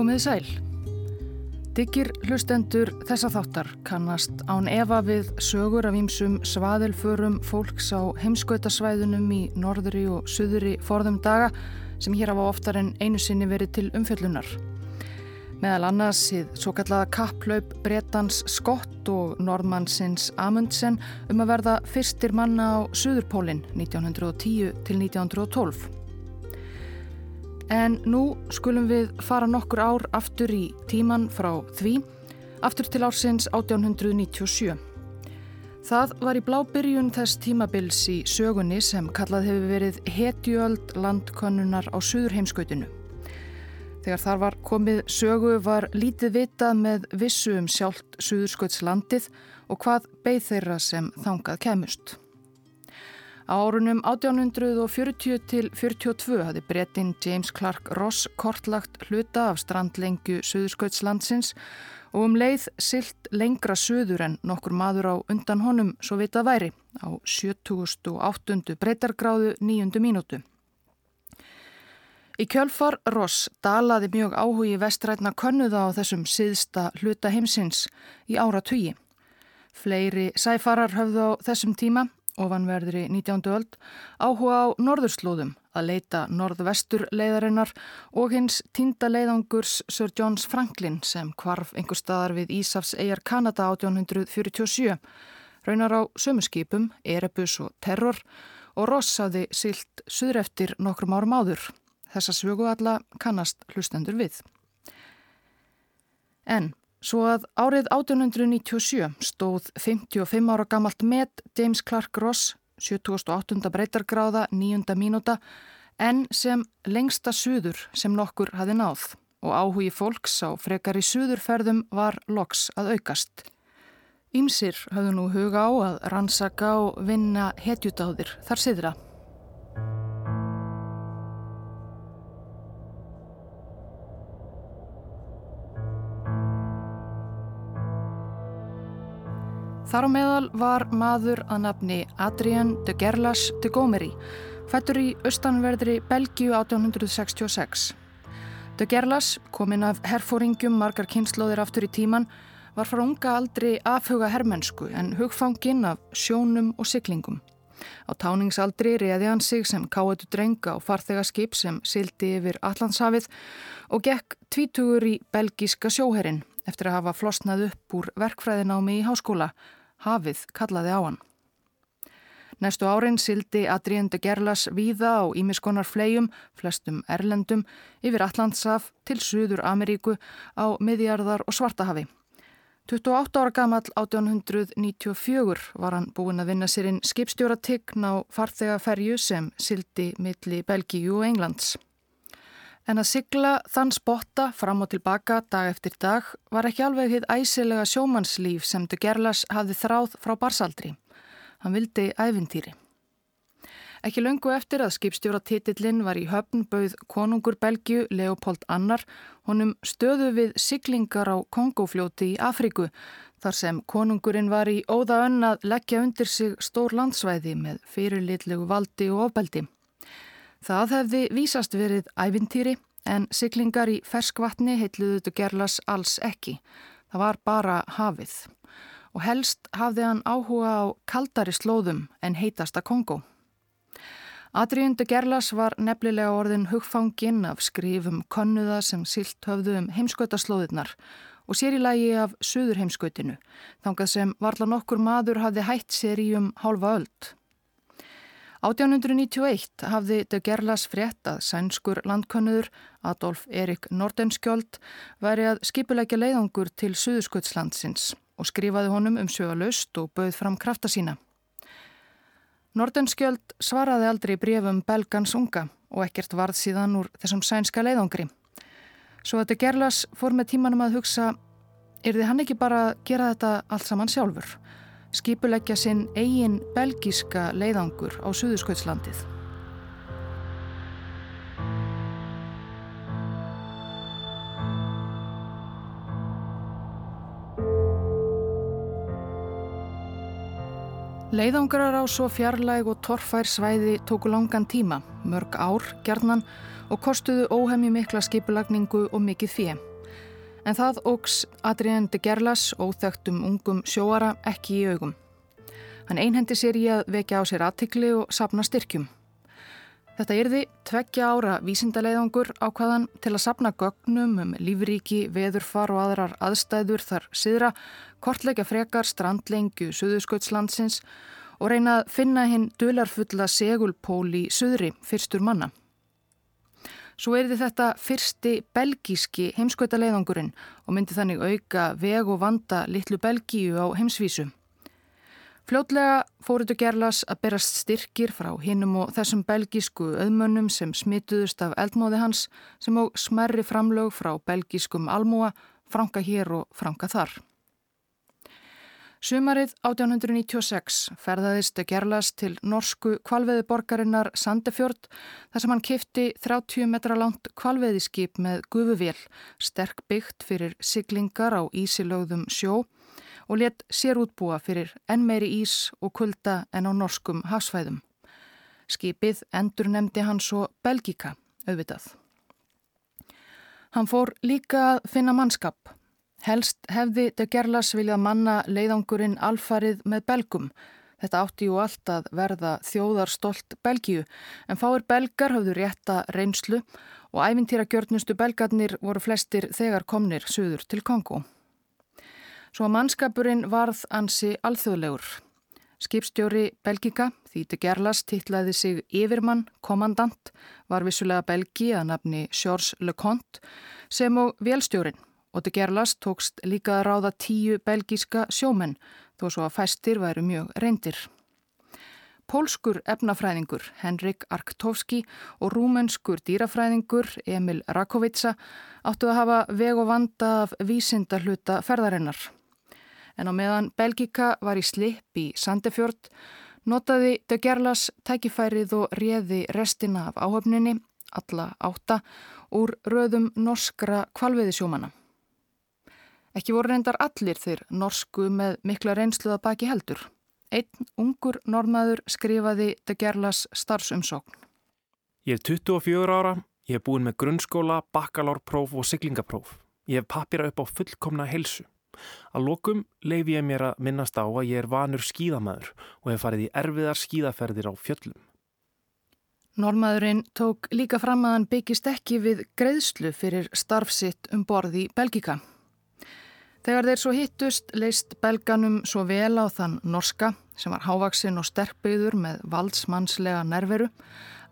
Komiði sæl. Diggir hlustendur þessa þáttar kannast án efa við sögur af ímsum svaðilförum fólks á heimskautasvæðunum í norðri og suðri forðum daga sem hér hafa oftar en einu sinni verið til umfjöllunar. Meðal annars síð svo kallaða kapplaup Bretans Skott og norðmannsins Amundsen um að verða fyrstir manna á Suðurpólinn 1910 til 1912. En nú skulum við fara nokkur ár aftur í tíman frá því, aftur til ársins 1897. Það var í blábyrjun þess tímabils í sögunni sem kallað hefur verið hetjuöld landkönnunar á Suðurheimskautinu. Þegar þar var komið sögu var lítið vitað með vissu um sjálft Suðurskautslandið og hvað beigð þeirra sem þangað kemust. Árunum 1840 til 42 hafði brettin James Clark Ross kortlagt hluta af strandlengju Suðurskautslandsins og um leið silt lengra söður en nokkur maður á undan honum svo vita væri á 78. breytargráðu nýjundu mínútu. Í kjölfar Ross dalaði mjög áhugi vestrætna könnuða á þessum síðsta hluta heimsins í ára tugi. Fleiri sæfarar höfðu á þessum tíma ofanverðri 19. öld, áhuga á norðurslóðum að leita norðvestur leiðarinnar og hins týnda leiðangurs Sir Johns Franklin sem kvarf einhver staðar við Ísafs eigjar Kanada 1847, raunar á sömuskipum, Erebus og Terror og Ross hafði silt suður eftir nokkrum árum áður. Þessa svögu alla kannast hlustendur við. En Svo að árið 1897 stóð 55 ára gamalt met James Clark Ross, 78. breytargráða, 9. mínúta, en sem lengsta suður sem nokkur hafi náð og áhugi fólks á frekar í suðurferðum var loks að aukast. Ímsir hafðu nú huga á að rannsaka og vinna hetjutáðir þar siðra. Þar á meðal var maður að nafni Adrian de Gerlas de Gomeri, fættur í austanverðri Belgiu 1866. De Gerlas, kominn af herfóringum margar kynnslóðir aftur í tíman, var frá unga aldri afhuga herrmennsku en hugfanginn af sjónum og syklingum. Á táningsaldri reði hann sig sem káetu drenga og farþegarskip sem sildi yfir Allandshafið og gekk tvítugur í belgíska sjóherin eftir að hafa flosnað upp úr verkfræðinámi í háskóla Hafið kallaði á hann. Næstu árin sildi Adriende Gerlas víða á ímiskonar flegjum, flestum erlendum, yfir Allandsaf til Suður Ameríku á miðjarðar og Svartahafi. 28 ára gammal 1894 var hann búinn að vinna sér inn skipstjóratign á farþegaferju sem sildi milli Belgíu og Englands. En að sigla þann spotta fram og tilbaka dag eftir dag var ekki alveg hitt æsilega sjómannslíf sem De Gerlas hafði þráð frá barsaldri. Hann vildi ævintýri. Ekki löngu eftir að skipstjóra titillin var í höfn bauð konungur Belgiu Leopold Annar honum stöðu við siglingar á Kongofljóti í Afriku þar sem konungurinn var í óða önn að leggja undir sig stór landsvæði með fyrirlitlegu valdi og ofbeldi. Það hefði vísast verið ævintýri en syklingar í ferskvatni heitluðu þetta gerlas alls ekki. Það var bara hafið og helst hafði hann áhuga á kaldari slóðum en heitasta Kongo. Adriundu Gerlas var nefnilega orðin hugfanginn af skrifum konnuða sem silt höfðu um heimskautaslóðirnar og sér í lagi af söður heimskautinu, þangað sem varla nokkur maður hafði hætt sér í um hálfa öld. 1891 hafði De Gerlas frétt að sænskur landkönnuður Adolf Erik Nordenskjöld væri að skipulegja leiðangur til Suðursköldslandsins og skrifaði honum um sögalaust og bauð fram krafta sína. Nordenskjöld svaraði aldrei brefum belgans unga og ekkert varð síðan úr þessum sænska leiðangri. Svo að De Gerlas fór með tímanum að hugsa, er þið hann ekki bara að gera þetta allt saman sjálfur? Skipuleggja sinn eigin belgíska leiðangur á Suðurskjöldslandið. Leiðangrar á svo fjarlæg og torfær svæði tóku langan tíma, mörg ár, gerðnan og kostuðu óhemju mikla skipulagningu og mikið fjö. En það ógs Adrien de Gerlas óþögtum ungum sjóara ekki í augum. Hann einhendi sér í að vekja á sér aðtikli og sapna styrkjum. Þetta yrði tveggja ára vísindaleiðangur ákvaðan til að sapna gögnum um lífríki, veðurfar og aðrar aðstæður þar siðra, kortleika frekar strandlengju Suðuskautslandsins og reyna að finna hinn dularfulla segulpól í Suðri fyrstur manna. Svo erði þetta fyrsti belgíski heimskautaleiðangurinn og myndi þannig auka veg og vanda litlu Belgíu á heimsvísu. Fljótlega fóruðu gerlas að berast styrkir frá hinnum og þessum belgísku auðmönnum sem smituðust af eldmóði hans sem á smerri framlög frá belgískum almúa, franka hér og franka þar. Sumarið 1896 ferðaðist að gerlas til norsku kvalveði borgarinnar Sandefjörd þar sem hann kifti 30 metra langt kvalveðiskip með gufuvél, sterk byggt fyrir siglingar á ísilögðum sjó og let sér útbúa fyrir enn meiri ís og kulda en á norskum hafsfæðum. Skipið endur nefndi hann svo Belgíka, auðvitað. Hann fór líka að finna mannskap. Helst hefði De Gerlas viljað manna leiðangurinn alfarið með belgum. Þetta átti jú allt að verða þjóðarstolt Belgíu en fáir belgar hafðu rétta reynslu og æfintýra gjörnustu belgarnir voru flestir þegar komnir söður til Kongo. Svo að mannskapurinn varð ansi alþjóðlegur. Skipstjóri Belgika, Þýti Gerlas, tittlaði sig yfirmann, kommandant, var vissulega Belgi að nafni Sjórs Leconte sem og velstjórin. Óti Gerlas tókst líka að ráða tíu belgíska sjómenn þó svo að fæstir væru mjög reyndir. Pólskur efnafræðingur Henrik Arktovski og rúmenskur dýrafræðingur Emil Rakovitsa áttu að hafa veg og vanda af vísindarluta ferðarinnar en á meðan Belgika var í slip í Sandefjörd notaði De Gerlas tækifærið og réði restina af áhöfninni, alla átta, úr röðum norskra kvalviðisjómana. Ekki voru reyndar allir þeir norsku með mikla reynsluða baki heldur. Einn ungur normaður skrifaði De Gerlas starfsumsókn. Ég er 24 ára, ég hef búin með grunnskóla, bakalárpróf og siglingapróf. Ég hef papira upp á fullkomna helsu. Að lokum leifi ég mér að minnast á að ég er vanur skíðamæður og hef farið í erfiðar skíðaferðir á fjöllum. Normaðurinn tók líka fram að hann byggist ekki við greiðslu fyrir starfsitt um borði Belgika. Þegar þeir svo hittust leist belganum svo vel á þann norska sem var hávaksinn og sterkbyður með valdsmannslega nerveru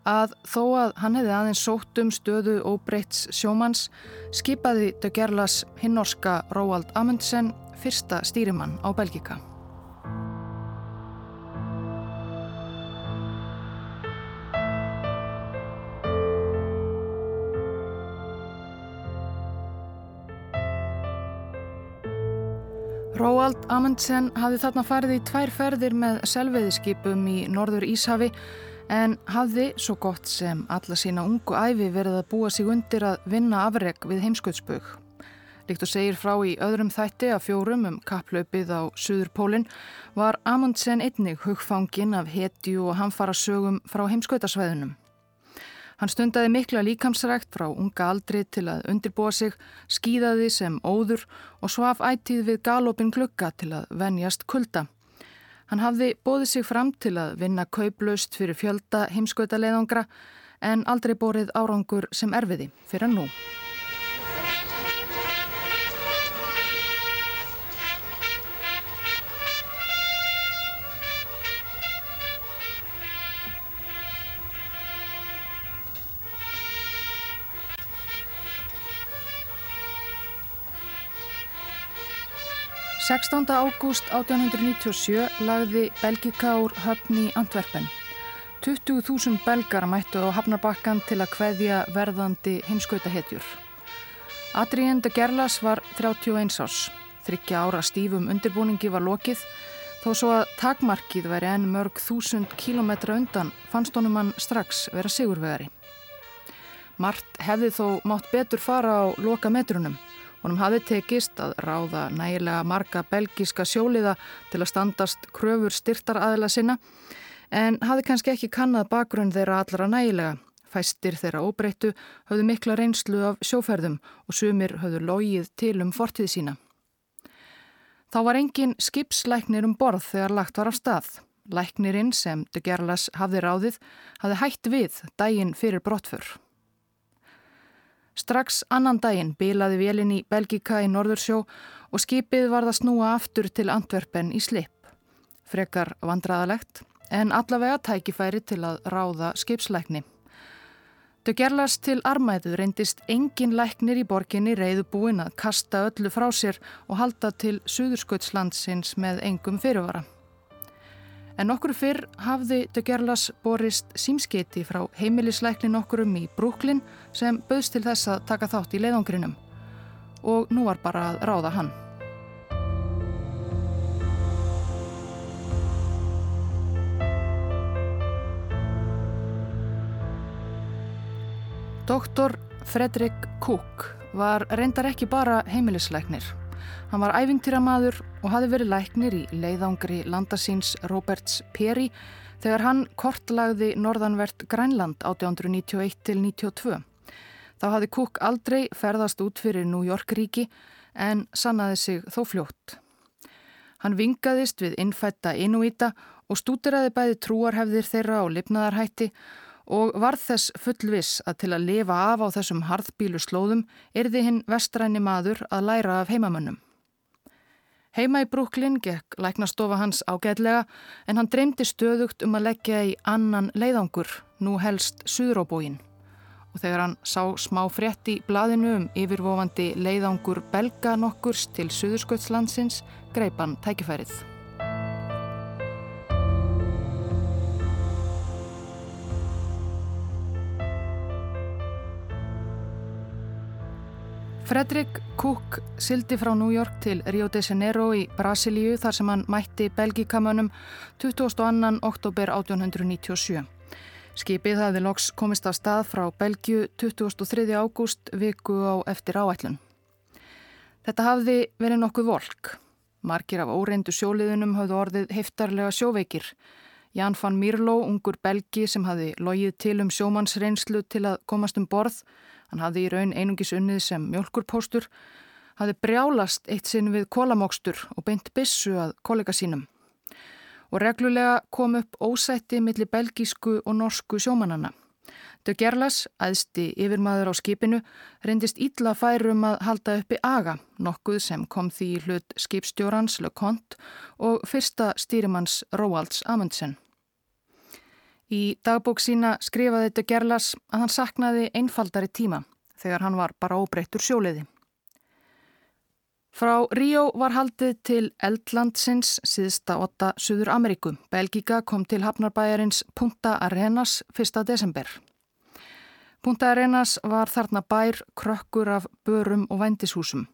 að þó að hann hefði aðeins sótt um stöðu óbreyts sjómanns skipaði De Gerlas hinnorska Róald Amundsen fyrsta stýrimann á Belgika. Róald Amundsen hafði þarna farið í tvær ferðir með selveðiskipum í Norður Íshafi en hafði svo gott sem alla sína ungu æfi verið að búa sig undir að vinna afreg við heimskautsbögg. Líkt og segir frá í öðrum þætti af fjórum um kapplaupið á Suðurpólinn var Amundsen einnig hugfangin af hetju og hamfara sögum frá heimskautasvæðunum. Hann stundaði mikla líkamsrækt frá unga aldri til að undirbúa sig, skýðaði sem óður og svaf ætið við galopin glukka til að venjast kulda. Hann hafði bóðið sig fram til að vinna kauplaust fyrir fjölda heimskauta leiðangra en aldrei borið árangur sem erfiði fyrir nú. 16. ágúst 1897 lagði Belgika úr höfn í Antwerpen. 20.000 belgar mættu á hafnarbakkan til að hveðja verðandi heimskautahetjur. Adrien de Gerlas var 31 árs. Þryggja ára stífum undirbúningi var lokið þó svo að takmarkið væri enn mörg þúsund kílometra undan fannst honum hann strax vera sigurvegari. Mart hefði þó mátt betur fara á loka metrunum Honum hafi tekist að ráða nægilega marga belgíska sjóliða til að standast kröfur styrtar aðila sinna en hafi kannski ekki kannad bakgrunn þeirra allra nægilega. Fæstir þeirra óbreyttu höfðu mikla reynslu af sjóferðum og sumir höfðu logið til um fortíð sína. Þá var engin skipslæknir um borð þegar lagt var af stað. Læknirinn sem De Gerlas hafði ráðið hafði hætt við daginn fyrir brottfur. Strax annan daginn bilaði vélinn í Belgika í Norðursjó og skipið var það snúa aftur til Antwerpen í slip. Frekar vandraðalegt en allavega tækifæri til að ráða skipslækni. Þau gerlast til armæðu reyndist engin læknir í borginni reyðubúin að kasta öllu frá sér og halda til Suðursköldslandsins með engum fyrirvara. En okkur fyrr hafði þau gerlas borist símskeiti frá heimilisleiknin okkurum í Brúklin sem bauðst til þess að taka þátt í leiðangrinum og nú var bara að ráða hann. Doktor Fredrik Cook var reyndar ekki bara heimilisleiknir. Hann var æfintýramaður og hafi verið læknir í leiðangri landasíns Roberts Peri þegar hann kortlagði norðanvert Grænland 1891-92. Þá hafi Cook aldrei ferðast út fyrir New York ríki en sannaði sig þó fljótt. Hann vingaðist við innfætta Inuita og stútiraði bæði trúarhefðir þeirra og lifnaðarhætti og varð þess fullviss að til að lifa af á þessum harðbílu slóðum erði hinn vestræni maður að læra af heimamönnum. Heima í Brúklinn gekk læknastofa hans ágætlega en hann dreymdi stöðugt um að leggja í annan leiðangur, nú helst Suðróbógin. Og þegar hann sá smá frétt í blaðinu um yfirvofandi leiðangur belga nokkurs til Suðursköldslandsins, greip hann tækifærið. Fredrik Cook sildi frá New York til Rio de Janeiro í Brasilíu þar sem hann mætti belgikamönnum 22. oktober 1897. Skipið hafði loks komist af stað frá Belgiu 23. ágúst viku á eftir áætlun. Þetta hafði verið nokkuð volk. Markir af óreindu sjóliðunum hafði orðið heftarlega sjóveikir. Jan van Mierlo, ungur belgi sem hafði logið til um sjómannsreynslu til að komast um borð, Hann hafði í raun einungis unnið sem mjölkurpóstur, hafði brjálast eitt sinn við kólamókstur og beint bissu að kollega sínum. Og reglulega kom upp ósætti millir belgísku og norsku sjómanana. Dau Gerlas, æðsti yfirmaður á skipinu, reyndist ítla færum að halda uppi aga, nokkuð sem kom því hlut skipstjórans Le Conte og fyrsta stýrimanns Róalds Amundsen. Í dagbók sína skrifaði þetta Gerlas að hann saknaði einfaldari tíma þegar hann var bara óbreyttur sjóliði. Frá Ríó var haldið til Eldlandsins síðsta 8. Suður Ameríku. Belgíka kom til hafnarbæjarins Punta Arenas 1. desember. Punta Arenas var þarna bær krökkur af börum og vendishúsum.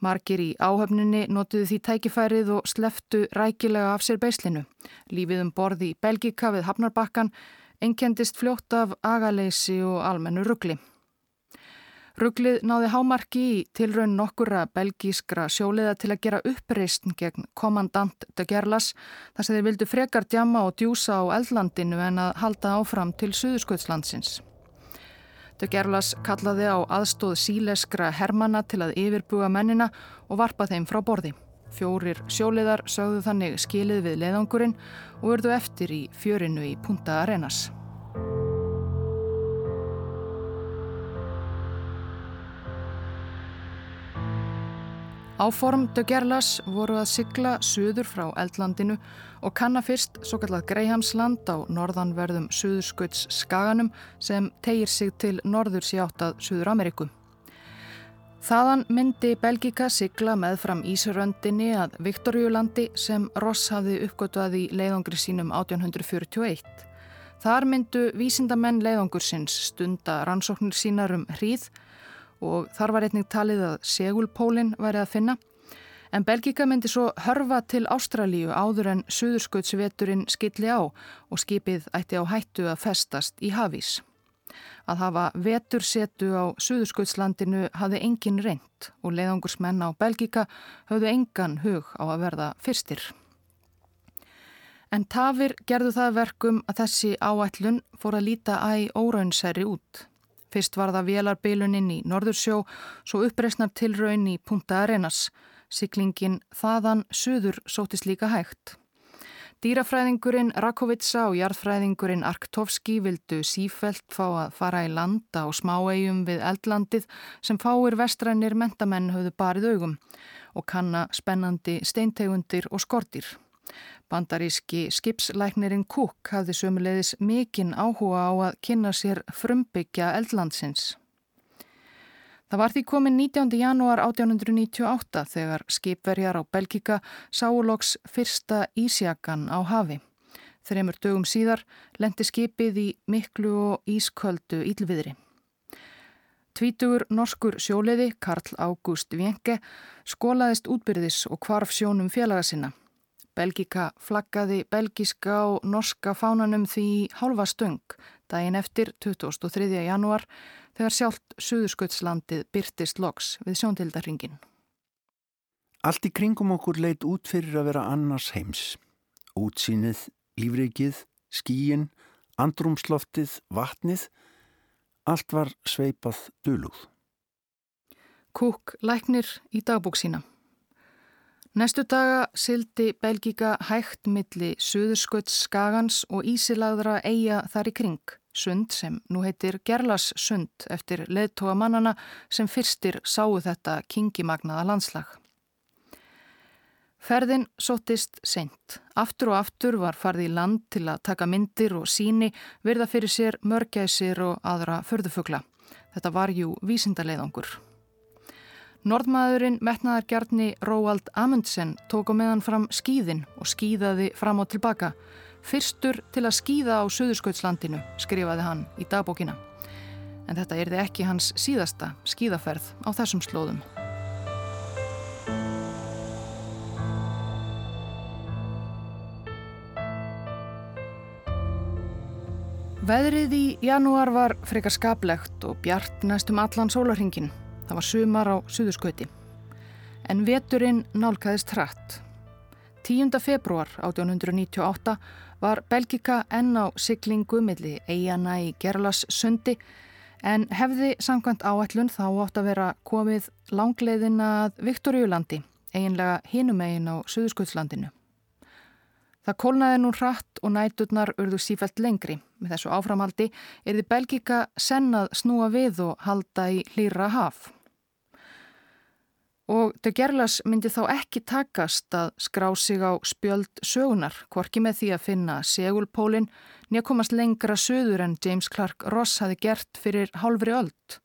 Margir í áhöfninni notuðu því tækifærið og sleftu rækilega af sér beislinu. Lífið um borði í Belgika við Hafnarbakkan einkendist fljótt af agaleysi og almennu ruggli. Rugglið náði hámarki í tilraun nokkura belgískra sjóliða til að gera uppreistn gegn kommandant de Gerlas þar sem þeir vildu frekar djama og djúsa á eldlandinu en að halda áfram til Suðursköldslandsins. Þau gerlas kallaði á aðstóð síleskra hermana til að yfirbuga mennina og varpa þeim frá borði. Fjórir sjóliðar sögðu þannig skilið við leðangurinn og verðu eftir í fjörinu í Punta Arenas. Áform de Gerlas voru að sigla suður frá eldlandinu og kanna fyrst svo kallað Greihamsland á norðanverðum suðurskauts skaganum sem tegir sig til norðurs í áttað Suður Ameriku. Þaðan myndi Belgika sigla með fram Ísröndinni að Viktoríulandi sem Ross hafði uppgötuað í leiðangri sínum 1841. Þar myndu vísindamenn leiðangursins stunda rannsóknir sínar um hríð og þar var einnig talið að segulpólinn væri að finna. En Belgika myndi svo hörfa til Ástralíu áður en suðurskautsveturinn skilli á og skipið ætti á hættu að festast í hafís. Að hafa vetursetu á suðurskautslandinu hafði engin reynd og leiðangursmenn á Belgika höfðu engan hug á að verða fyrstir. En tafir gerðu það verkum að þessi áætlun fór að líta æg óraunsæri út. Fyrst var það vélarbiluninn í Norðursjó, svo uppreysnar tilraun í Punta Arenas. Siklingin þaðan söður sótist líka hægt. Dýrafræðingurinn Rakovitsa og jarðfræðingurinn Arktovski vildu sífelt fá að fara í landa og smáegjum við eldlandið sem fáir vestrænir mentamenn höfðu barið augum og kanna spennandi steintegundir og skortir. Bandaríski skipslæknirinn Cook hafði sömulegis mikinn áhuga á að kynna sér frumbyggja eldlandsins. Það var því komin 19. janúar 1898 þegar skipverjar á Belgika sáloks fyrsta ísjakan á hafi. Þreymur dögum síðar lendi skipið í miklu og ísköldu ílviðri. Tvítugur norskur sjóliði, Karl Ágúst Vienke, skólaðist útbyrðis og kvarf sjónum félaga sinna. Belgika flaggaði belgiska og norska fánanum því hálfa stöng daginn eftir 23. janúar þegar sjálft Suðursköldslandið byrtist loks við sjóntildarringin. Allt í kringum okkur leit út fyrir að vera annars heims. Útsýnið, lífrikið, skíin, andrumsloftið, vatnið, allt var sveipað dölúð. Kúk læknir í dagbúksína. Næstu daga sildi Belgíka hægt milli Suðurskölds skagans og ísilagðra eiga þar í kring sund sem nú heitir Gerlas sund eftir leðtóa mannana sem fyrstir sáu þetta kingimagnaða landslag. Ferðin sóttist seint. Aftur og aftur var farði í land til að taka myndir og síni, virða fyrir sér mörgæsir og aðra förðufugla. Þetta var jú vísindarleiðangur. Nordmaðurinn metnaðargjarni Róald Amundsen tók á meðan fram skýðin og skýðaði fram og tilbaka. Fyrstur til að skýða á Suðurskautslandinu, skrifaði hann í dagbókina. En þetta erði ekki hans síðasta skýðaferð á þessum slóðum. Veðrið í janúar var frekar skaplegt og bjart næstum allan sólarhingin. Það var sumar á Suðurskauti. En veturinn nálgæðist hratt. 10. februar 1898 var Belgika enn á siglingu milli eigana í Gerlas sundi en hefði samkvæmt áætlun þá átt að vera komið langleiðin að Viktoríulandi, eiginlega hinum eigin á Suðurskjöldslandinu. Það kólnaði nú hratt og næturnar urðu sífælt lengri. Með þessu áframaldi er því Belgika sennað snúa við og halda í hlýra haf og De Gerlas myndi þá ekki takast að skrá sig á spjöld sögunar, hvorki með því að finna segulpólinn nýja komast lengra söður en James Clark Ross hafi gert fyrir hálfri öld.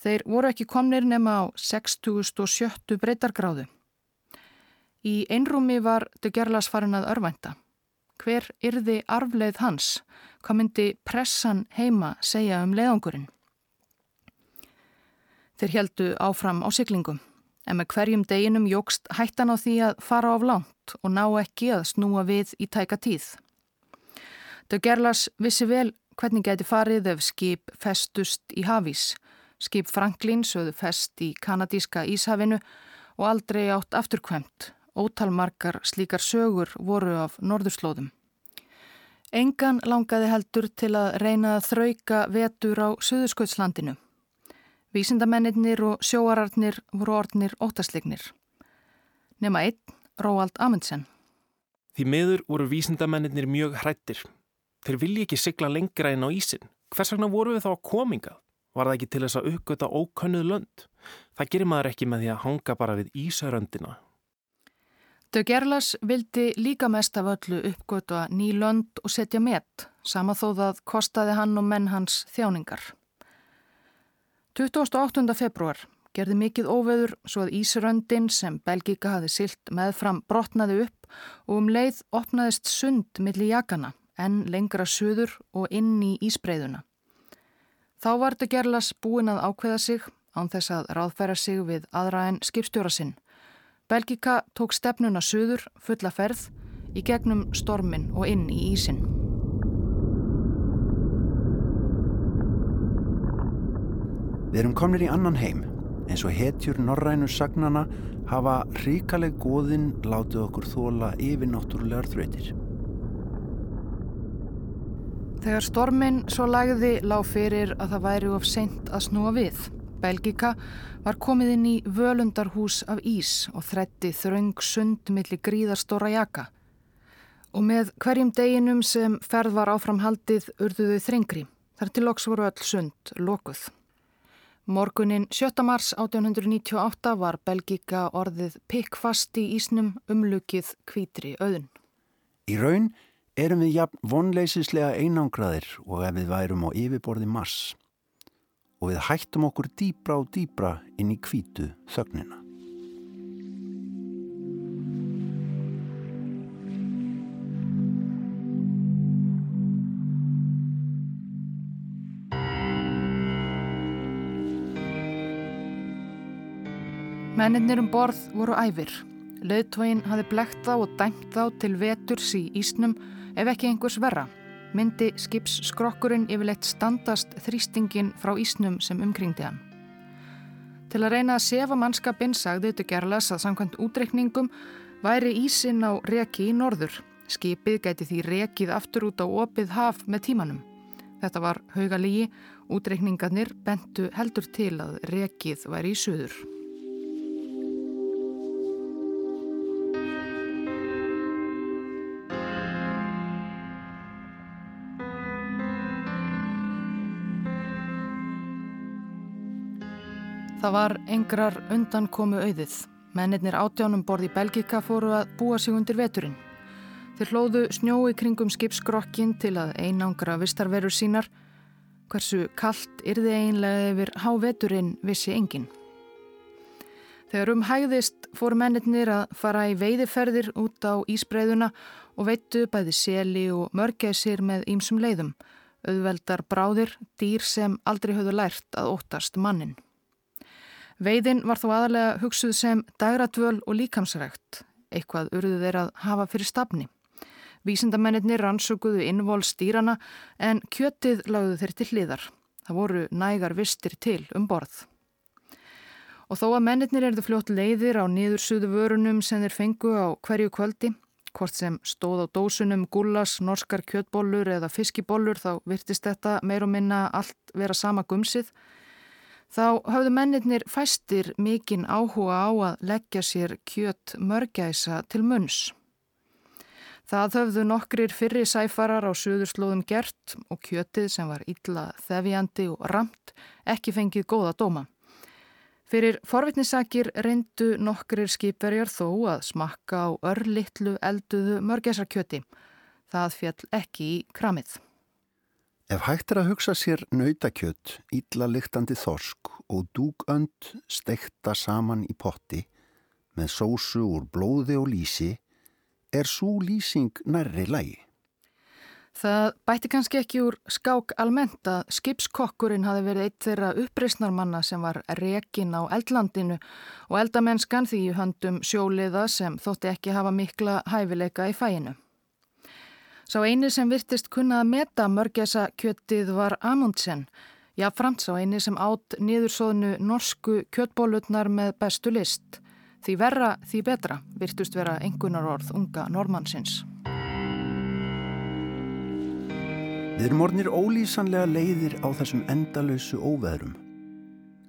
Þeir voru ekki komnir nema á 6070 breytargráðu. Í einrúmi var De Gerlas farin að örvænta. Hver yrði arfleið hans? Hvað myndi pressan heima segja um leiðangurinn? Þeir heldu áfram á syklingum en með hverjum deginum jógst hættan á því að fara of langt og ná ekki að snúa við í tæka tíð. Dau Gerlas vissi vel hvernig geti farið ef skip festust í hafís. Skip Franklin sögðu fest í kanadíska Íshafinu og aldrei átt afturkvæmt. Ótalmarkar slíkar sögur voru af norðurslóðum. Engan langaði heldur til að reyna að þrauka vetur á Suðursköldslandinu. Vísindamennir og sjóararnir voru orðnir óttasleiknir. Nefna einn, Róald Amundsen. Því miður voru vísindamennir mjög hrættir. Þeir vilji ekki sigla lengra inn á ísin. Hvers vegna voru við þá að kominga? Var það ekki til þess að uppgöta ókönnuð lönd? Það gerir maður ekki með því að hanga bara við ísaröndina. Dau Gerlas vildi líka mest af öllu uppgöta ný lönd og setja met, sama þó það kostaði hann og menn hans þjáningar. 28. februar gerði mikið óveður svo að Ísröndin sem Belgika hafi silt meðfram brotnaði upp og um leið opnaðist sund millir jakana en lengra söður og inn í Ísbreyðuna. Þá var þetta gerlas búin að ákveða sig án þess að ráðfæra sig við aðra en skipstjóra sinn. Belgika tók stefnuna söður fulla ferð í gegnum stormin og inn í Ísin. Við erum komnir í annan heim, eins og hetjur norrænu sagnana hafa ríkaleg góðinn látið okkur þóla yfir náttúrulegar þrautir. Þegar stormin svo lagði lág fyrir að það væri of seint að snúa við. Belgika var komið inn í völundarhús af ís og þrætti þröng sund millir gríðarstóra jaka. Og með hverjum deginum sem ferð var áframhaldið urðuðu þrengri. Þar til loks voru öll sund lokuð. Morgunin 7. mars 1898 var Belgika orðið pikkfast í ísnum umlukið kvítri auðun. Í raun erum við jafn vonleisislega einangraðir og ef við værum á yfirborði mars og við hættum okkur dýbra og dýbra inn í kvítu þögnina. Menninir um borð voru æfir. Leðtóin hafi blekt þá og dæmt þá til veturs í Ísnum ef ekki einhvers verra myndi skipsskrokkurinn yfirleitt standast þrýstingin frá ísnum sem umkringdi hann. Til að reyna að sefa mannskapinn sagði þetta gerlas að samkvæmt útreikningum væri ísin á reki í norður. Skipið gæti því rekið aftur út á opið haf með tímanum. Þetta var hauga lígi, útreikningarnir bentu heldur til að rekið væri í söður. Það var engrar undankomu auðið. Mennirnir átjánum borði í Belgika fóru að búa sig undir veturinn. Þeir hlóðu snjói kringum skipskrokkin til að einangra vistarverur sínar. Hversu kallt yrði einlega yfir háveturinn vissi engin. Þegar um hægðist fóru mennirnir að fara í veiðiferðir út á ísbreyðuna og veittu bæði seli og mörgæsir með ýmsum leiðum. Auðveldar bráðir, dýr sem aldrei höfðu lært að óttast mannin. Veiðin var þó aðalega hugsuð sem dagradvöl og líkamsrækt, eitthvað urðu þeir að hafa fyrir stafni. Vísindamennir rannsökuðu innvól stýrana en kjötið lagðu þeir til hliðar. Það voru nægar vistir til um borð. Og þó að mennir erðu fljótt leiðir á niðursuðu vörunum sem þeir fengu á hverju kvöldi, hvort sem stóð á dósunum gullas, norskar kjötbólur eða fiskibólur þá virtist þetta meir og minna allt vera sama gumsið, Þá hafðu mennirnir fæstir mikinn áhuga á að leggja sér kjött mörgæsa til munns. Það höfðu nokkrir fyrri sæfarar á suðurslóðum gert og kjöttið sem var illa þefjandi og ramt ekki fengið góða dóma. Fyrir forvitnisakir reyndu nokkrir skipverjar þó að smakka á örlittlu elduðu mörgæsarkjöti. Það fjall ekki í kramið. Ef hægt er að hugsa sér nautakjött, ítla lyktandi þorsk og dúgönd stekta saman í potti með sósu úr blóði og lísi, er svo lýsing nærri lægi. Það bætti kannski ekki úr skák almennt að skipskokkurinn hafi verið eitt þeirra uppreysnarmanna sem var rekin á eldlandinu og eldamennskan því höndum sjóliða sem þótti ekki hafa mikla hæfileika í fæinu. Sá eini sem virtist kunna að meta mörgjasa kjöttið var Amundsen. Já, Frans á eini sem átt niðursóðnu norsku kjöttbólutnar með bestu list. Því verra, því betra, virtust vera engunar orð unga normannsins. Við erum orðnir ólýsanlega leiðir á þessum endalösu óveðrum.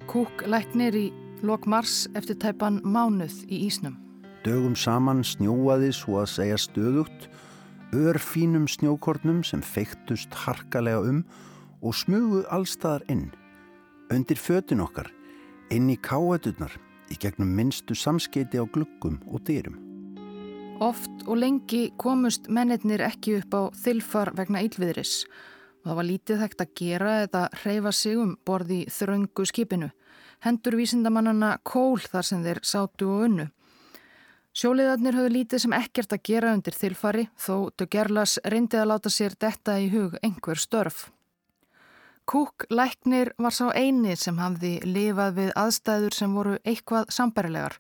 Kúk læknir í lok mars eftir tæpan mánuð í Ísnum. Dögum saman snjóaði svo að segja stöðugt örfínum snjókornum sem feiktust harkalega um og smugu allstaðar inn, undir fötin okkar, inn í káeturnar, í gegnum minnstu samskeiti á gluggum og dyrum. Oft og lengi komust mennetnir ekki upp á þilfar vegna ílviðris og það var lítið hægt að gera eða hreyfa sig um borði þröngu skipinu. Hendur vísindamannana kól þar sem þeir sátu og unnu. Sjóliðarnir höfðu lítið sem ekkert að gera undir þilfari þó Dögerlas reyndið að láta sér detta í hug einhver störf. Kúk læknir var sá eini sem hafði lifað við aðstæður sem voru eitthvað sambarilegar.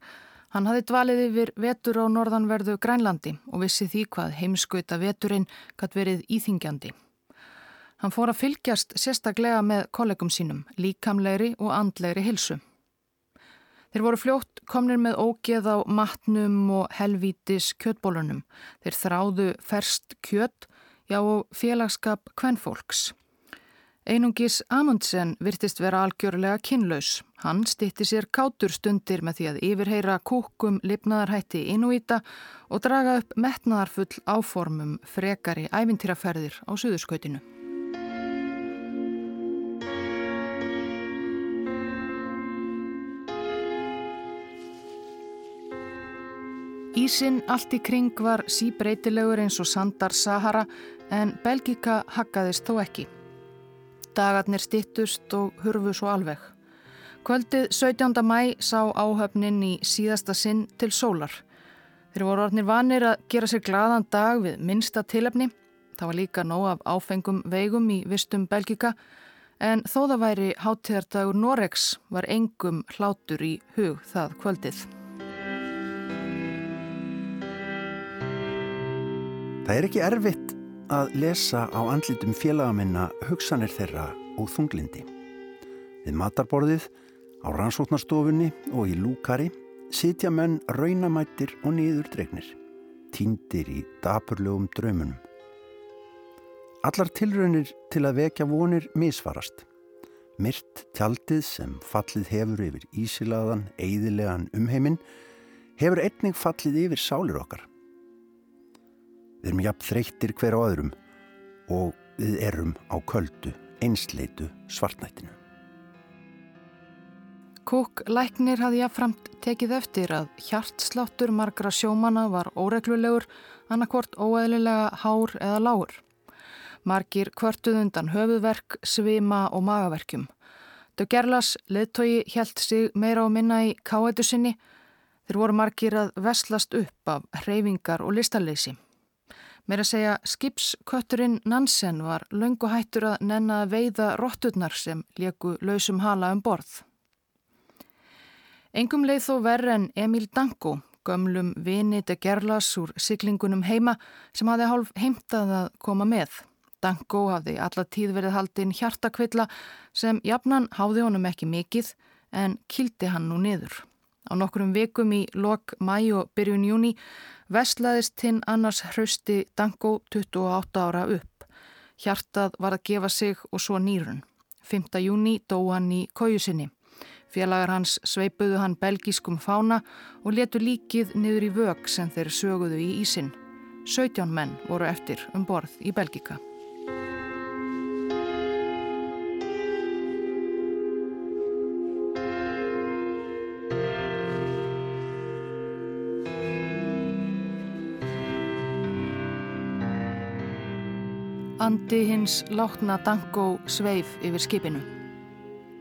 Hann hafði dvalið yfir vetur á norðanverðu Grænlandi og vissi því hvað heimskauta veturinn gætt verið íþingjandi. Hann fór að fylgjast sérstaklega með kollegum sínum, líkamlegri og andlegri hilsu. Þeir voru fljótt komnir með ógeð á matnum og helvítis kjötbólunum. Þeir þráðu ferst kjött, já og félagskap kvennfólks. Einungis Amundsen virtist vera algjörlega kynlaus. Hann stitti sér kátur stundir með því að yfirheyra kúkum lifnaðarhætti innúíta og draga upp metnaðarfull áformum frekari ævintýraferðir á suðurskautinu. Ísin allt í kring var síbreytilegur eins og Sandar Sahara en Belgika haggaðist þó ekki. Dagarnir stittust og hurfu svo alveg. Kvöldið 17. mæ sá áhöfnin í síðasta sinn til sólar. Þeir voru orðnir vanir að gera sér gladan dag við minsta tilefni. Það var líka nóg af áfengum veigum í vistum Belgika en þó það væri hátíðardagur Noregs var engum hlátur í hug það kvöldið. Það er ekki erfitt að lesa á andlitum félagaminna hugsanir þeirra og þunglindi. Við matarborðið, á rannsóknarstofunni og í lúkari sitja menn raunamættir og niður dregnir, týndir í dapurlegum draumunum. Allar tilraunir til að vekja vonir misfarast. Myrt tjaldið sem fallið hefur yfir ísilaðan, eidilegan umheiminn hefur einnig fallið yfir sálir okkar. Við erum jafn þreyttir hver á öðrum og við erum á köldu, einsleitu svartnættinu. Kúk læknir hafði jáfnframt tekið eftir að hjartsláttur margra sjómana var óreglulegur, annarkvort óeðlilega hár eða lágur. Margir kvörtuð undan höfuðverk, svima og magaverkjum. Dau Gerlas leðtogi helt sig meira á minna í káetu sinni. Þeir voru margir að veslast upp af hreyfingar og listaleysi. Meir að segja skipskötturinn Nansen var löngu hættur að nenna að veiða rótturnar sem leku lausum hala um borð. Engum leið þó verð en Emil Danko, gömlum vini de Gerlas úr siglingunum heima sem hafði hálf heimtað að koma með. Danko hafði alla tíð verið haldinn hjartakvilla sem jafnan háði honum ekki mikið en kildi hann nú niður. Á nokkrum vikum í lok mæ og byrjun júni Vestlaðist hinn annars hrausti Danko 28 ára upp. Hjartað var að gefa sig og svo nýrun. 5. júni dó hann í kójusinni. Félagar hans sveipuðu hann belgískum fána og letu líkið niður í vög sem þeir söguðu í ísin. 17 menn voru eftir um borð í Belgíka. Andi hins látna Danko sveif yfir skipinu.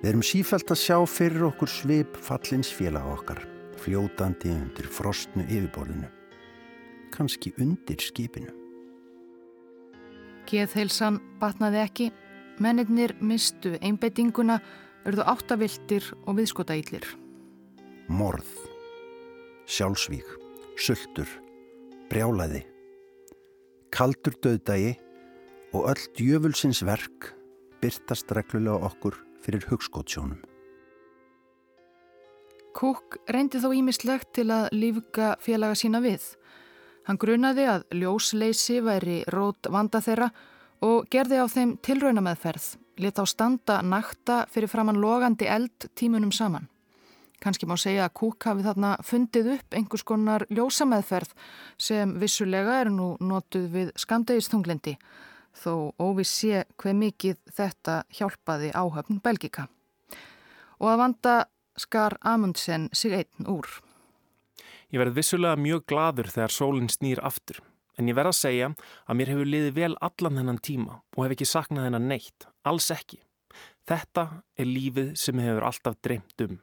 Við erum sífælt að sjá fyrir okkur sveip fallins félag okkar, fljótandi undir frostnu yfirborðinu. Kanski undir skipinu. Geðheilsan batnaði ekki, mennirnir mistu einbeitinguna, örðu áttaviltir og viðskotaýtlir. Morð, sjálfsvík, sultur, brjálaði, kaldur döðdagi og öll djöfulsins verk byrtast reglulega okkur fyrir hugskótsjónum. Kúk reyndi þó ímislegt til að lífga félaga sína við. Hann grunaði að ljósleysi væri rót vanda þeirra og gerði á þeim tilraunameðferð, lit á standa nakta fyrir framann logandi eld tímunum saman. Kanski má segja að Kúk hafi þarna fundið upp einhvers konar ljósameðferð sem vissulega er nú notuð við skamdegistunglindi þó óvis sé hver mikið þetta hjálpaði áhöfn Belgika. Og að vanda skar Amundsen sig einn úr. Ég verð vissulega mjög gladur þegar sólinn snýr aftur, en ég verð að segja að mér hefur liðið vel allan þennan tíma og hef ekki saknað þennan neitt, alls ekki. Þetta er lífið sem hefur alltaf dreymt um.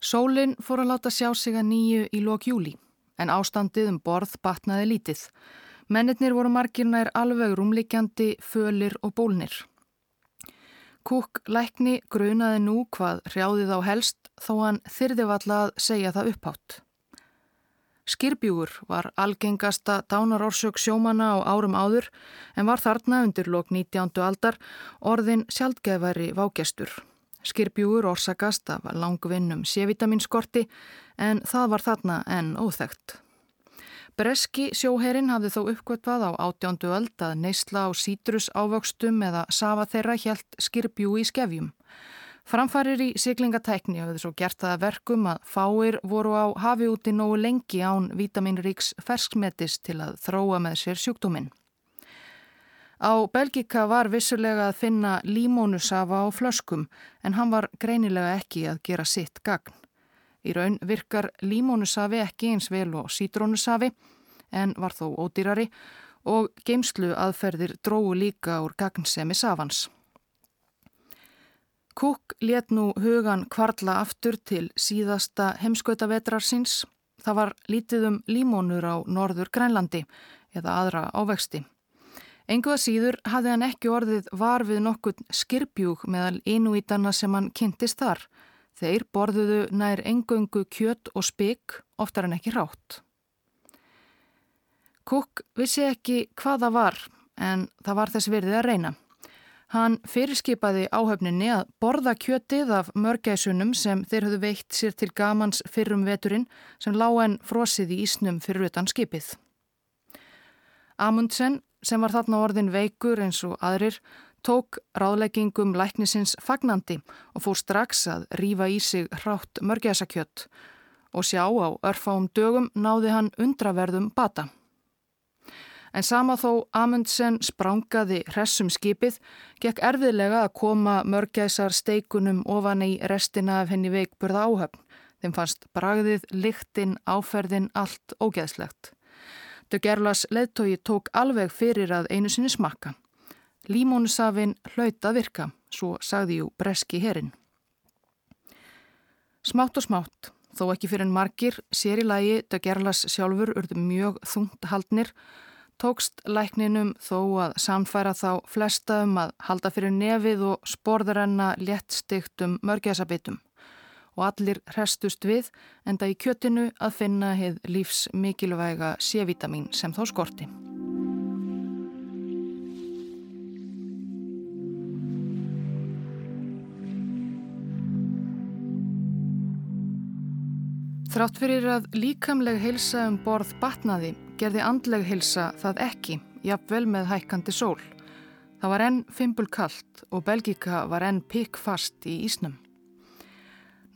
Sólinn fór að láta sjá sig að nýju í lok júli, en ástandið um borð batnaði lítið. Mennirnir voru margirnær alveg rúmlikjandi, fölir og bólnir. Kúk lækni grunaði nú hvað hrjáði þá helst þó hann þyrði valla að segja það upphátt. Skirbjúur var algengasta dánarórsök sjómana á árum áður en var þarna undir lok 19. aldar orðin sjálfgefari vágestur. Skirbjúur orsakast af langvinnum sévitaminskorti en það var þarna enn óþægt. Breski sjóherin hafði þó uppgötvað á átjándu öld að neysla á sítrus ávöxtum eða safa þeirra hjælt skirbjú í skefjum. Framfærir í siglingatækni hafði svo gert það verkum að fáir voru á hafi úti nógu lengi án vítaminríks ferskmetis til að þróa með sér sjúkdóminn. Á Belgika var vissulega að finna límónusafa á flöskum en hann var greinilega ekki að gera sitt gagn. Í raun virkar límónusafi ekki eins vel og sítrónusafi en var þó ódýrari og geimslu aðferðir dróðu líka úr gagnsemi safans. Cook let nú hugan kvarla aftur til síðasta heimskautavetrar síns. Það var lítið um límónur á norður Grænlandi eða aðra ávexti. Enguða síður hafði hann ekki orðið var við nokkuð skirbjúg meðal inúítanna sem hann kynntist þar Þeir borðuðu nær engöngu kjött og spik, oftar en ekki rátt. Cook vissi ekki hvað það var, en það var þess virðið að reyna. Hann fyrirskipaði áhöfninni að borða kjötið af mörgæsunum sem þeir höfðu veitt sér til gamans fyrrum veturinn sem lág en frosið í ísnum fyrir utan skipið. Amundsen, sem var þarna orðin veikur eins og aðrir, tók ráðleggingum læknisins fagnandi og fór strax að rýfa í sig hrátt mörgæsakjött og sjá á örfáum dögum náði hann undraverðum bata. En sama þó Amundsen sprángaði hressum skipið, gekk erfiðlega að koma mörgæsar steikunum ofan í restina af henni veikburða áhöfn. Þeim fannst bragðið, lyktinn, áferðin, allt ógeðslegt. Dö Gerlas leðtogi tók alveg fyrir að einu sinni smakka. Límónusafin hlaut að virka, svo sagði jú breski herin. Smátt og smátt, þó ekki fyrir en margir, sér í lagi dög gerlas sjálfur urðu mjög þungt haldnir, tókst lækninum þó að samfæra þá flesta um að halda fyrir nefið og sporðarenna léttstygt um mörgjasabitum og allir restust við enda í kjötinu að finna heið lífs mikilvæga sévitamin sem þá skorti. Þrátt fyrir að líkamleg heilsa um borð batnaði gerði andleg heilsa það ekki, jafnvel með hækkandi sól. Það var enn fimpulkallt og Belgika var enn pikkfast í ísnum.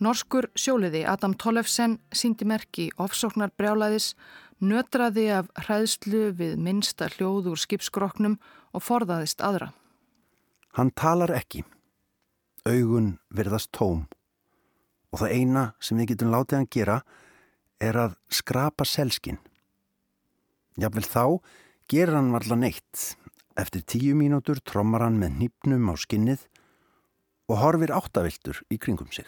Norskur sjóliði Adam Tollefsen síndi merki ofsóknar brjálaðis, nötraði af hræðslu við minsta hljóð úr skipskroknum og forðaðist aðra. Hann talar ekki. Augun verðast tóm og það eina sem við getum látið hann gera er að skrapa selskinn. Jável þá gerir hann varla neitt. Eftir tíu mínútur trommar hann með nýpnum á skinnið og horfir áttaviltur í kringum sig.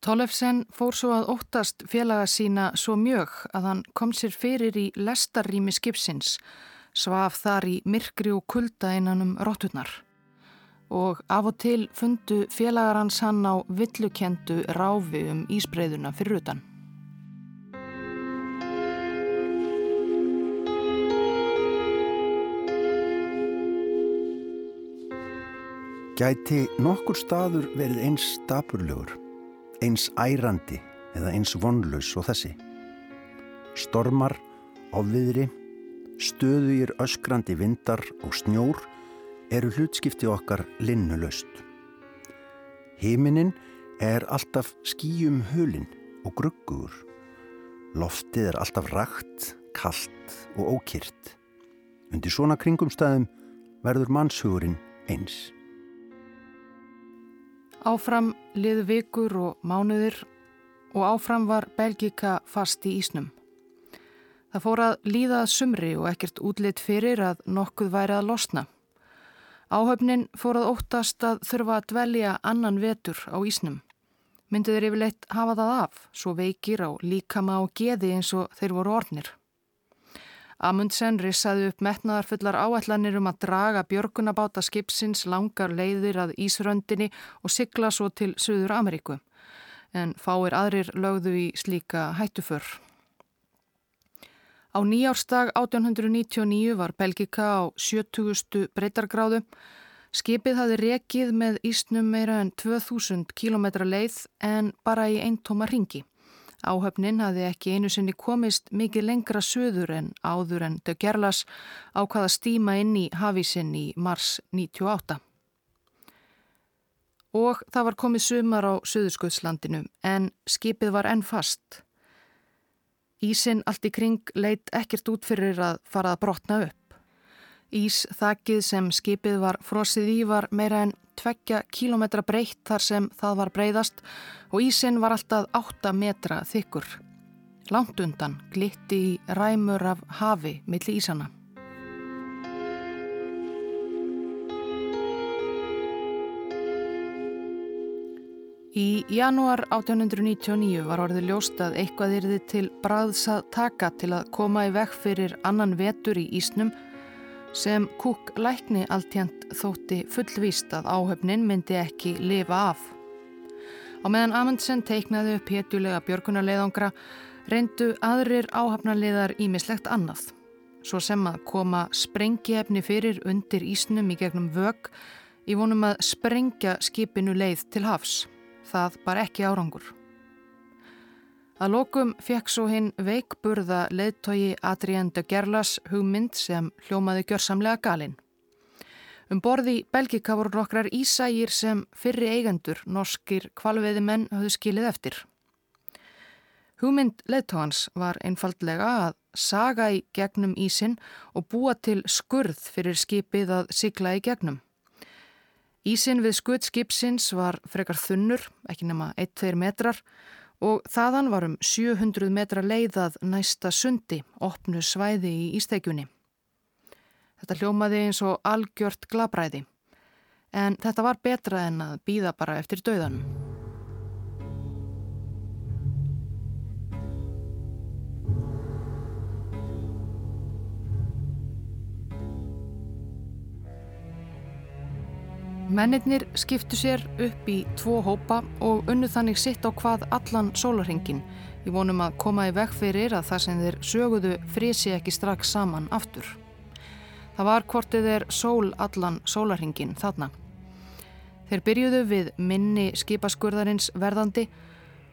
Tollefsen fór svo að óttast félaga sína svo mjög að hann kom sér fyrir í lestarrými skipsins, svaf þar í myrkri og kulda innan um rótturnar og af og til fundu félagar hans hann á villukendu ráfi um ísbreyðuna fyrir utan. Gæti nokkur staður verið eins stapurlegur, eins ærandi eða eins vonlaus og þessi. Stormar, ofviðri, stöðugir öskrandi vindar og snjór eru hlutskipti okkar linnulöst. Himinin er alltaf skýjum hulin og gruggur. Loftið er alltaf rakt, kallt og ókyrt. Undir svona kringumstæðum verður mannshugurinn eins. Áfram liðu vikur og mánuðir og áfram var Belgika fast í Ísnum. Það fór að líða sumri og ekkert útlitt fyrir að nokkuð væri að losna. Áhöfnin fór að óttast að þurfa að dvelja annan vetur á Ísnum. Myndið þeir yfirleitt hafa það af, svo veikir á líkama og geði eins og þeir voru ornir. Amundsen rissaði upp metnaðarfullar áætlanir um að draga björgunabáta skipsins langar leiðir að Ísröndinni og sigla svo til Suður Ameríku. En fáir aðrir lögðu í slíka hættuför. Á nýjárstag 1899 var Belgika á 70. breytargráðu. Skipið hafi rekið með ísnum meira en 2000 km leið en bara í eintóma ringi. Áhöfnin hafði ekki einu sinni komist mikið lengra söður en áður en De Gerlas ákvaða stíma inn í hafísinn í mars 98. Og það var komið sumar á Suðurskauðslandinu en skipið var enn fast. Ísinn allt í kring leitt ekkert út fyrir að fara að brotna upp. Ís þakkið sem skipið var frosið í var meira en tveggja kílometra breytt þar sem það var breyðast og ísinn var alltaf 8 metra þykkur. Langt undan glitti í ræmur af hafi milli ísana. Í janúar 1899 var orðið ljóst að eitthvað yrði til bræðs að taka til að koma í vekk fyrir annan vetur í Ísnum sem Kúk lækni alltjent þótti fullvíst að áhöfnin myndi ekki lifa af. Á meðan Amundsen teiknaði upp hétjulega björgunarleiðangra reyndu aðrir áhafnarleiðar ímislegt annað. Svo sem að koma sprengjefni fyrir undir ísnum í gegnum vög í vonum að sprengja skipinu leið til hafs. Það bar ekki árangur. Að lokum fekk svo hinn veikburða leðtogi Adrien de Gerlas hugmynd sem hljómaði gjörsamlega galinn. Um borði Belgika voru nokkrar ísægir sem fyrri eigendur norskir kvalveiði menn hafðu skilið eftir. Hugmynd leðtóhans var einfaldlega að saga í gegnum ísin og búa til skurð fyrir skipið að sigla í gegnum. Ísin við skutt skipsins var frekar þunnur, ekki nema 1-2 metrar og þaðan var um 700 metra leiðað næsta sundi, opnu svæði í Ístegjunni. Þetta hljómaði eins og algjört glabræði, en þetta var betra en að býða bara eftir döðanum. Mennirnir skiptu sér upp í tvo hópa og unnu þannig sitt á hvað allan sólarhingin í vonum að koma í veg fyrir að það sem þeir söguðu frísi ekki strax saman aftur. Það var hvortið þeir sól allan sólarhingin þarna. Þeir byrjuðu við minni skipaskurðarins verðandi,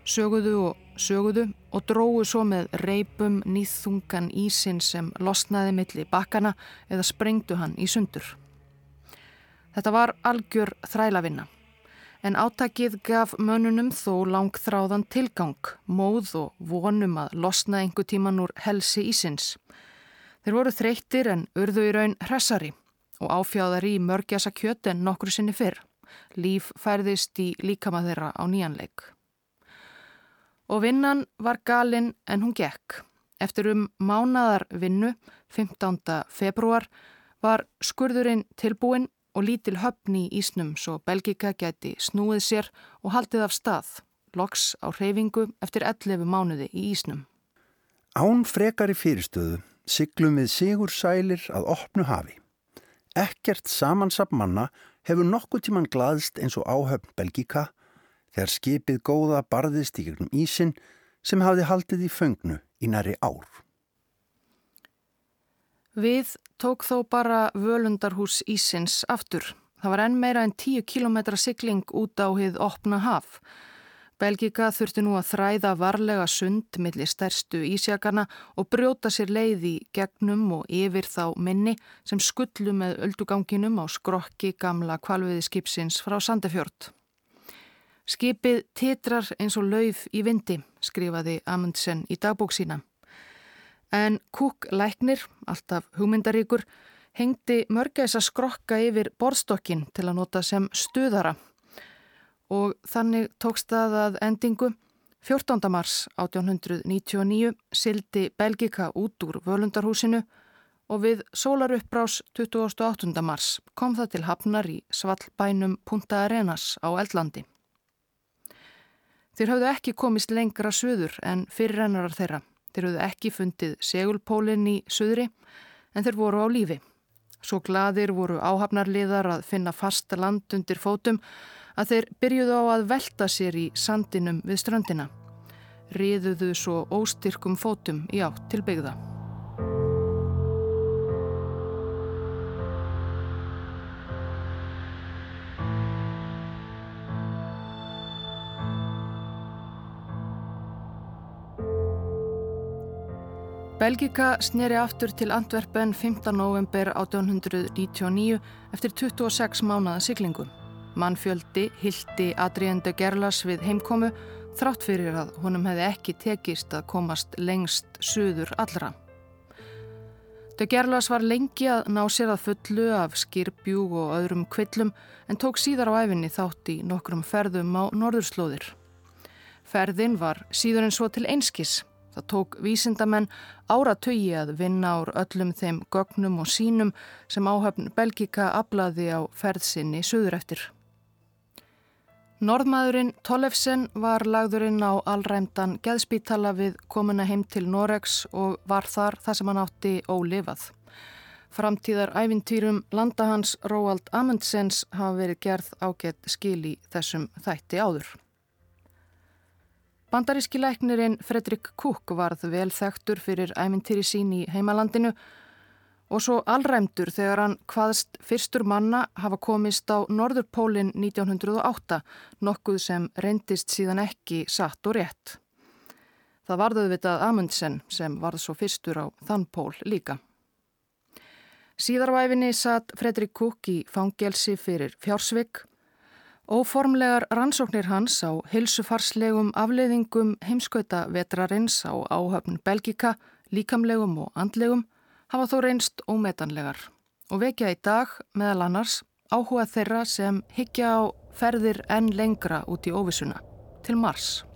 söguðu og söguðu og dróðu svo með reipum nýþungan ísin sem losnaði milli bakkana eða sprengdu hann í sundur. Þetta var algjör þrælavinna. En átakið gaf mönunum þó langþráðan tilgang, móð og vonum að losna einhver tíman úr helsi ísins. Þeir voru þreyttir en urðu í raun hressari og áfjáðari í mörgjasa kjöt en nokkru sinni fyrr. Líf færðist í líkama þeirra á nýjanleik. Og vinnan var galinn en hún gekk. Eftir um mánadar vinnu, 15. februar, var skurðurinn tilbúin og lítil höfn í Ísnum svo Belgika geti snúið sér og haldið af stað, loks á hreyfingu eftir 11 mánuði í Ísnum. Án frekari fyrirstöðu siglum við sigur sælir að opnu hafi. Ekkert samansap manna hefur nokkuð tíman glaðst eins og áhöfn Belgika þegar skipið góða barðist í gegnum Ísin sem hafði haldið í föngnu í næri ár. Við tók þó bara völundarhús Ísins aftur. Það var enn meira en 10 km sigling út á hið opna haf. Belgika þurfti nú að þræða varlega sund millir stærstu ísjakarna og brjóta sér leiði gegnum og yfir þá minni sem skullu með ölduganginum á skrokki gamla kvalviði skipsins frá Sandefjörd. Skipið titrar eins og lauf í vindi, skrifaði Amundsen í dagbók sína. En Kúk Læknir, alltaf hugmyndaríkur, hengdi mörgæs að skrokka yfir borstokkin til að nota sem stuðara. Og þannig tókst það að endingu 14. mars 1899 sildi Belgika út úr völundarhúsinu og við sólaruppbrás 28. mars kom það til hafnar í svallbænum Punta Arenas á Eldlandi. Þeir hafðu ekki komist lengra söður en fyrirrennarar þeirra. Þeir hafðu ekki fundið segulpólinn í söðri en þeir voru á lífi. Svo gladir voru áhafnarliðar að finna fasta land undir fótum að þeir byrjuðu á að velta sér í sandinum við strandina. Riðuðu svo óstyrkum fótum í átt til byggða. Belgika sneri aftur til Antwerpen 15. november 1899 eftir 26 mánaða siglingu. Mannfjöldi hildi Adrien de Gerlas við heimkomu þrátt fyrir að honum hefði ekki tekist að komast lengst suður allra. De Gerlas var lengi að ná sér að fullu af skirbjúg og öðrum kvillum en tók síðar á æfinni þátt í nokkrum ferðum á norðurslóðir. Ferðin var síður en svo til einskis. Það tók vísindamenn áratögi að vinna ár öllum þeim gögnum og sínum sem áhafn Belgika aflaði á ferðsinni söður eftir. Norðmaðurinn Tollefsen var lagðurinn á allræmdan geðspítala við komuna heim til Noregs og var þar það sem hann átti ólifað. Framtíðar æfintýrum landahans Róald Amundsens hafa verið gerð ágætt skil í þessum þætti áður. Bandaríski læknirinn Fredrik Cook varð vel þekktur fyrir æmintýri sín í heimalandinu og svo allræmdur þegar hann hvaðst fyrstur manna hafa komist á Norðurpólinn 1908, nokkuð sem reyndist síðan ekki satt og rétt. Það varðuð vitað Amundsen sem varð svo fyrstur á þann pól líka. Síðarvæfinni satt Fredrik Cook í fangelsi fyrir fjársvigg Óformlegar rannsóknir hans á hilsufarslegum afleiðingum heimskauta vetrarins á áhöfn Belgika, líkamlegum og andlegum hafa þó reynst ómetanlegar og vekja í dag meðal annars áhuga þeirra sem higgja á ferðir enn lengra út í óvisuna til Mars.